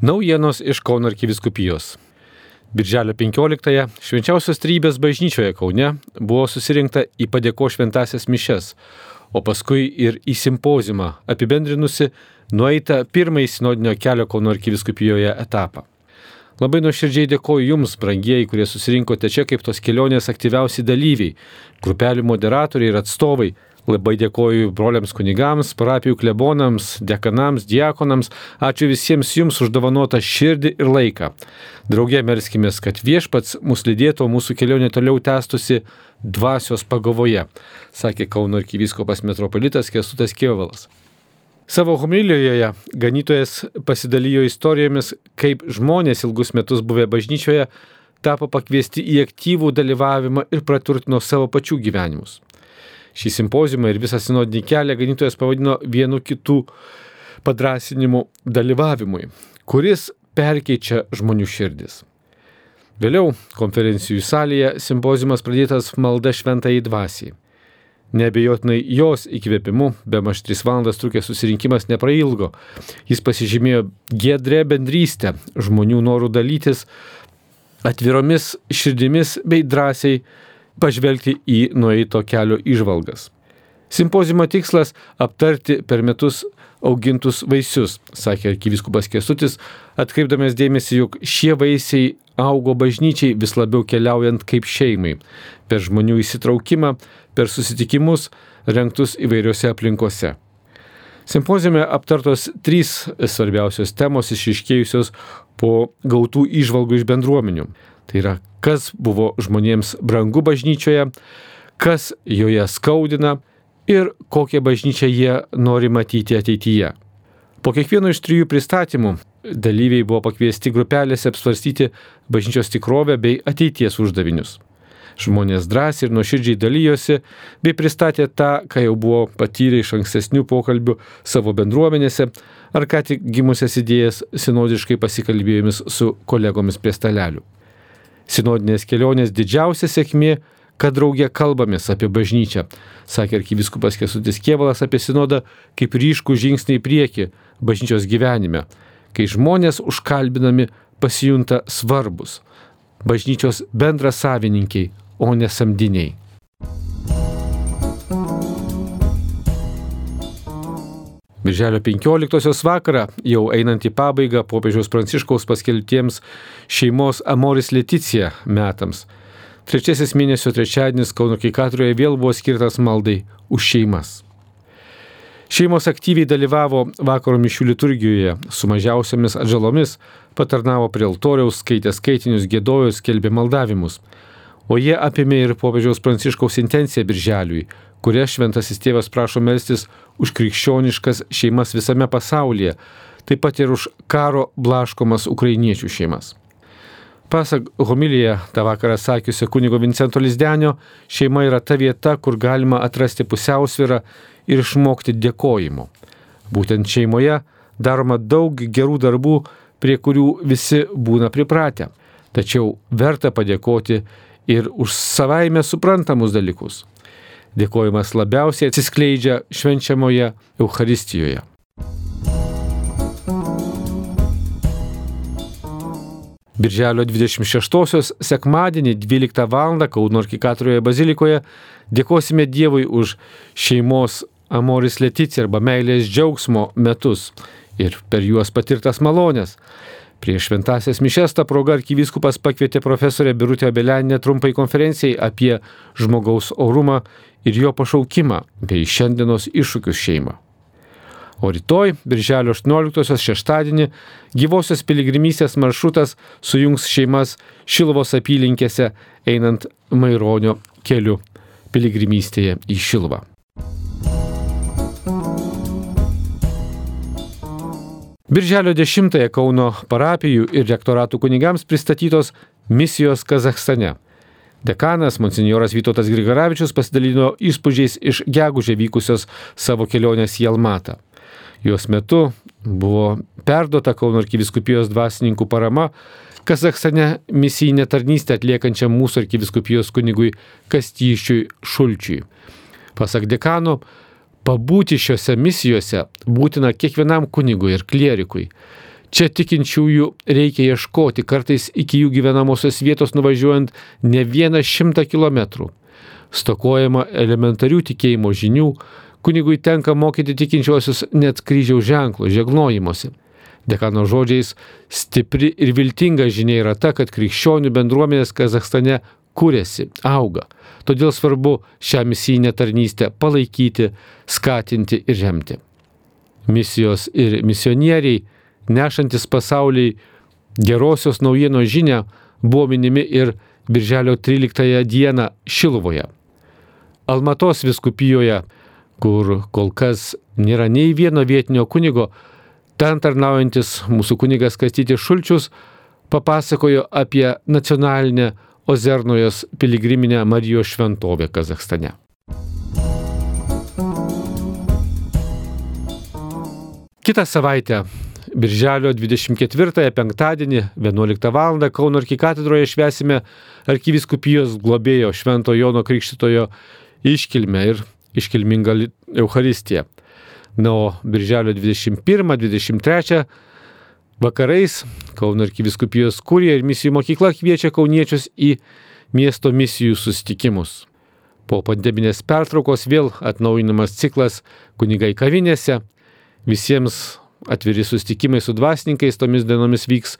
Naujienos iš Kauno arkiviskupijos. Birželio 15-ąją Švenčiausios Trybės bažnyčioje Kaune buvo susirinkta į padėko šventasias mišes, o paskui ir į simpozimą apibendrinusi nueitą pirmąjį sinodinio kelio Kauno arkiviskupijoje etapą. Labai nuoširdžiai dėkoju Jums, brangieji, kurie susirinkote čia kaip tos kelionės aktyviausi dalyviai, grupelių moderatoriai ir atstovai, Labai dėkoju broliams kunigams, parapijų klebonams, dekanams, diakonams. Ačiū visiems jums už dovanotą širdį ir laiką. Drauge melskime, kad viešpats mus lydėtų, o mūsų kelionė toliau tęstusi dvasios pagavoje, sakė Kauno arkivyskopas metropolitas Kestutas Kievalas. Savo homilijoje ganytojas pasidalijo istorijomis, kaip žmonės ilgus metus buvę bažnyčioje tapo pakviesti į aktyvų dalyvavimą ir praturtino savo pačių gyvenimus. Šį simpozimą ir visą sinodinį kelią ganytojas pavadino vienu kitų padrasinimu dalyvavimui, kuris perkeičia žmonių širdis. Vėliau konferencijų salėje simpozimas pradėtas malda šventai dvasiai. Nebejotinai jos įkvėpimu, be maž 3 valandas trukęs susirinkimas neprailgo. Jis pasižymėjo gedrę bendrystę, žmonių norų dalytis, atviromis širdimis bei drąsiai pažvelgti į nueito kelio išvalgas. Simpozimo tikslas - aptarti per metus augintus vaisius, sakė arkiviskupas Kesutis, atkreipdamas dėmesį, jog šie vaisiai augo bažnyčiai vis labiau keliaujant kaip šeimai, per žmonių įsitraukimą, per susitikimus renktus įvairiose aplinkose. Simpozime aptartos trys svarbiausios temos išiškėjusios po gautų išvalgų iš bendruomenių. Tai yra, kas buvo žmonėms brangu bažnyčioje, kas joje skaudina ir kokią bažnyčią jie nori matyti ateityje. Po kiekvieno iš trijų pristatymų dalyviai buvo pakviesti grupelėse apsvarstyti bažnyčios tikrovę bei ateities uždavinius. Žmonės drąsiai ir nuoširdžiai dalyjosi bei pristatė tą, ką jau buvo patyrę iš ankstesnių pokalbių savo bendruomenėse ar ką tik gimusias idėjas sinodiškai pasikalbėjomis su kolegomis prie stalelių. Sinodinės kelionės didžiausia sėkmė, kad draugė kalbamės apie bažnyčią, sakė arkiviskupas Kesutis Kievalas apie sinodą kaip ryškų žingsnį į priekį bažnyčios gyvenime, kai žmonės užkalbinami pasijunta svarbus, bažnyčios bendra savininkiai, o ne samdiniai. Birželio 15 vakarą, jau einant į pabaigą popiežiaus pranciškaus paskelbtiems šeimos Amoris Leticija metams. Trečiasis mėnesio trečiadienis Kauno Kikatrijoje vėl buvo skirtas maldai už šeimas. Šeimos aktyviai dalyvavo vakaro mišių liturgijoje, su mažiausiamis atžalomis, patarnavo prie altoriaus, skaitė skaitinius, gėdojo, skelbė maldavimus. O jie apėmė ir popiežiaus pranciškaus intenciją birželiui kuria šventasis tėvas prašo melstis už krikščioniškas šeimas visame pasaulyje, taip pat ir už karo blaškomas ukrainiečių šeimas. Pasak homilyje tą vakarą sakiusio kunigo Vincento Lizdenio, šeima yra ta vieta, kur galima atrasti pusiausvyrą ir išmokti dėkojimo. Būtent šeimoje daroma daug gerų darbų, prie kurių visi būna pripratę. Tačiau verta padėkoti ir už savaime suprantamus dalykus. Dėkojimas labiausiai atsiskleidžia švenčiamoje Euharistijoje. Birželio 26-osios sekmadienį 12 val. Kauno arkikatroje bazilikoje dėkosime Dievui už šeimos Amoris Leticija arba meilės džiaugsmo metus ir per juos patirtas malonės. Prieš šventasias mišes tą progą arkivyskupas pakvietė profesorę Birutę Beleninę trumpai konferencijai apie žmogaus orumą ir jo pašaukimą bei šiandienos iššūkius šeimą. O rytoj, birželio 18 šeštadienį, gyvosios piligrimystės maršrutas sujungs šeimas Šilvos apylinkėse einant Maironio keliu piligrimystėje į Šilvą. Birželio 10-ąją Kauno parapijų ir rektoratų kunigams pristatytos misijos Kazahstane. Dekanas monsinjoras Vytautas Grigaravičius pasidalino įspūdžiais iš gegužė vykusios savo kelionės į Almatą. Jos metu buvo perduota Kauno arkiviskupijos dvasininkų parama Kazahstane misijinę tarnystę atliekančiam mūsų arkiviskupijos kunigui Kastyšiui Šulčiui. Pasak dekano, Pabūti šiuose misijose būtina kiekvienam kunigui ir klierikui. Čia tikinčiųjų reikia ieškoti, kartais iki jų gyvenamosios vietos nuvažiuojant ne vieną šimtą kilometrų. Stokojama elementarių tikėjimo žinių, kunigui tenka mokyti tikinčiuosius net kryžiaus ženklų, žegnojimuose. Dekano žodžiais, stipri ir viltinga žinia yra ta, kad krikščionių bendruomenės Kazakstane kūrėsi, auga. Todėl svarbu šią misijinę tarnystę palaikyti, skatinti ir remti. Misijos ir misionieriai, nešantis pasauliai gerosios naujienos žinę, buvo minimi ir Birželio 13 dieną Šiluvoje. Almatos viskupijoje, kur kol kas nėra nei vieno vietinio kunigo, ten tarnaujantis mūsų kunigas Kastytis Šulčius papasakojo apie nacionalinę Ozernojos piligriminę Marijos šventovę Kazakstane. Kitą savaitę, Birželio 24 penktadienį 11 val. Kauno arkikatedroje švesime arkiviskupijos globėjo Švento Jono Krikštitojo iškilmę ir iškilmingą Euharistiją. Na, o Birželio 21-23 vakarais Kauno arkiviskupijos kūrė ir misijų mokykla kviečia kauniečius į miesto misijų susitikimus. Po pandeminės pertraukos vėl atnaujinamas ciklas kunigai kavinėse Visiems atviri sustikimai su dvasininkais tomis dienomis vyks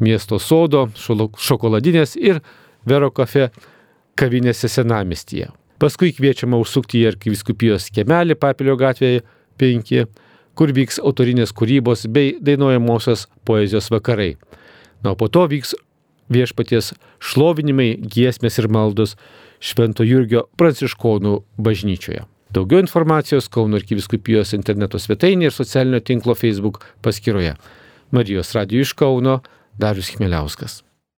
miesto sodo, šokoladinės ir Vero kafe kavinėse senamestyje. Paskui kviečiama užsukti į arkiviskupijos kemelį Papilio gatvėje 5, kur vyks autorinės kūrybos bei dainuojamosios poezijos vakarai. Na, o po to vyks viešpaties šlovinimai, giesmės ir maldos Švento Jurgio pranciškonų bažnyčioje. Daugiau informacijos Kauno arkiviskupijos interneto svetainėje ir socialinio tinklo Facebook paskyroje. Marijos radijų iš Kauno Darius Chmeliauskas.